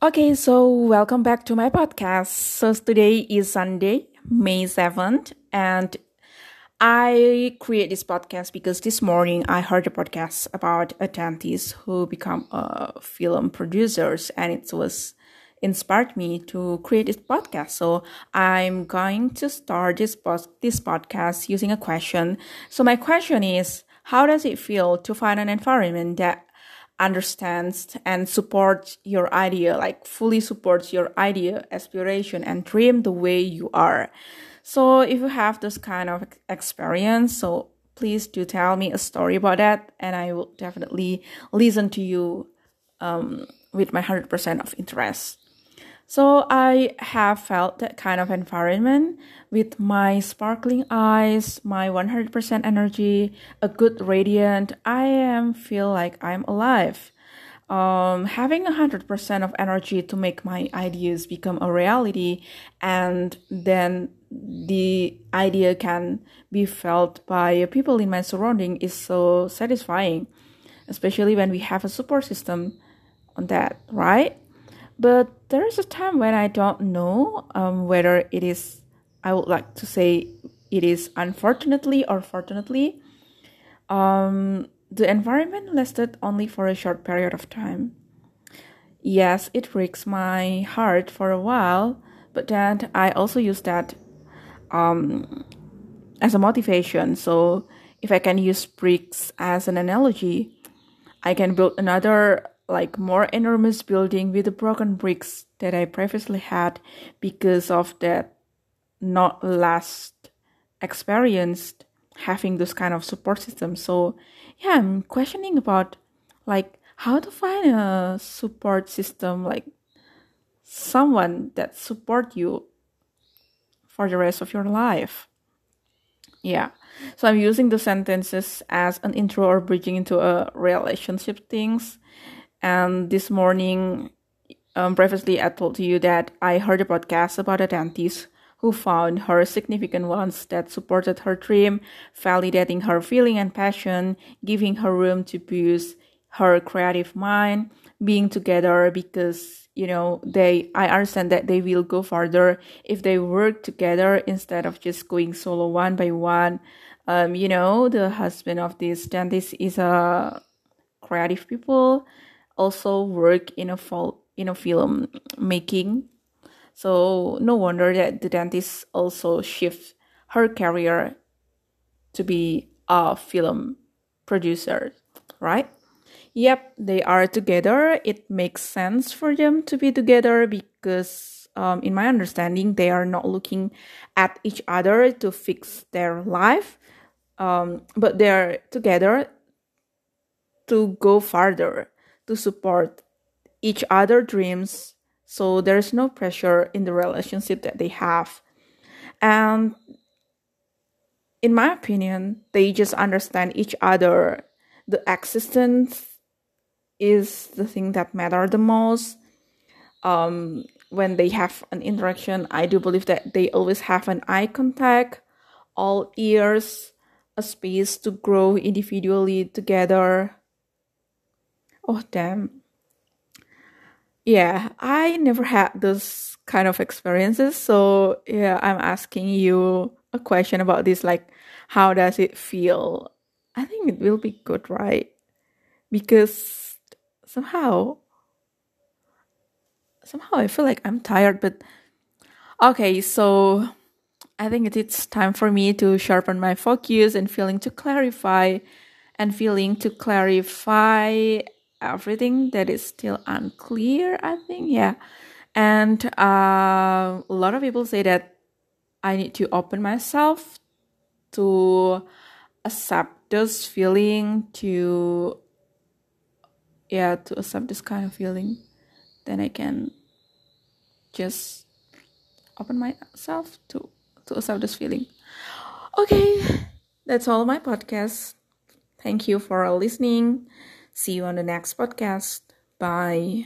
Okay, so welcome back to my podcast. So today is Sunday, May 7th, and I create this podcast because this morning I heard a podcast about a dentist who become a film producers and it was inspired me to create this podcast. So I'm going to start this this podcast using a question. So my question is, how does it feel to find an environment that understands and supports your idea, like fully supports your idea, aspiration, and dream the way you are. So if you have this kind of experience, so please do tell me a story about that, and I will definitely listen to you um, with my 100% of interest. So I have felt that kind of environment with my sparkling eyes, my 100% energy, a good radiant. I am feel like I'm alive. Um, having 100% of energy to make my ideas become a reality and then the idea can be felt by people in my surrounding is so satisfying especially when we have a support system on that right but there is a time when I don't know um, whether it is, I would like to say it is unfortunately or fortunately. Um, the environment lasted only for a short period of time. Yes, it breaks my heart for a while, but then I also use that um, as a motivation. So if I can use bricks as an analogy, I can build another like more enormous building with the broken bricks that I previously had because of that not last experienced having this kind of support system. So yeah, I'm questioning about like how to find a support system like someone that support you for the rest of your life. Yeah. So I'm using the sentences as an intro or bridging into a relationship things and this morning, um, previously, I told you that I heard a podcast about a dentist who found her significant ones that supported her dream, validating her feeling and passion, giving her room to boost her creative mind, being together because you know they I understand that they will go further if they work together instead of just going solo one by one. Um, you know, the husband of this dentist is a creative people also work in a fol- in a film making. So no wonder that the dentist also shift her career to be a film producer, right? Yep, they are together. It makes sense for them to be together because, um, in my understanding, they are not looking at each other to fix their life, um, but they are together to go farther to support each other dreams so there's no pressure in the relationship that they have. And in my opinion they just understand each other. The existence is the thing that matter the most. Um, when they have an interaction i do believe that they always have an eye contact all ears a space to grow individually together Oh, damn. Yeah, I never had those kind of experiences. So, yeah, I'm asking you a question about this like, how does it feel? I think it will be good, right? Because somehow, somehow I feel like I'm tired, but okay, so I think it's time for me to sharpen my focus and feeling to clarify and feeling to clarify everything that is still unclear i think yeah. And uh, a lot of people say that i need to open myself to accept this feeling to yeah to accept this kind of feeling. Then i can just open myself to to accept this feeling. Okay that's all my podcast. Thank you for listening See you on the next podcast. Bye.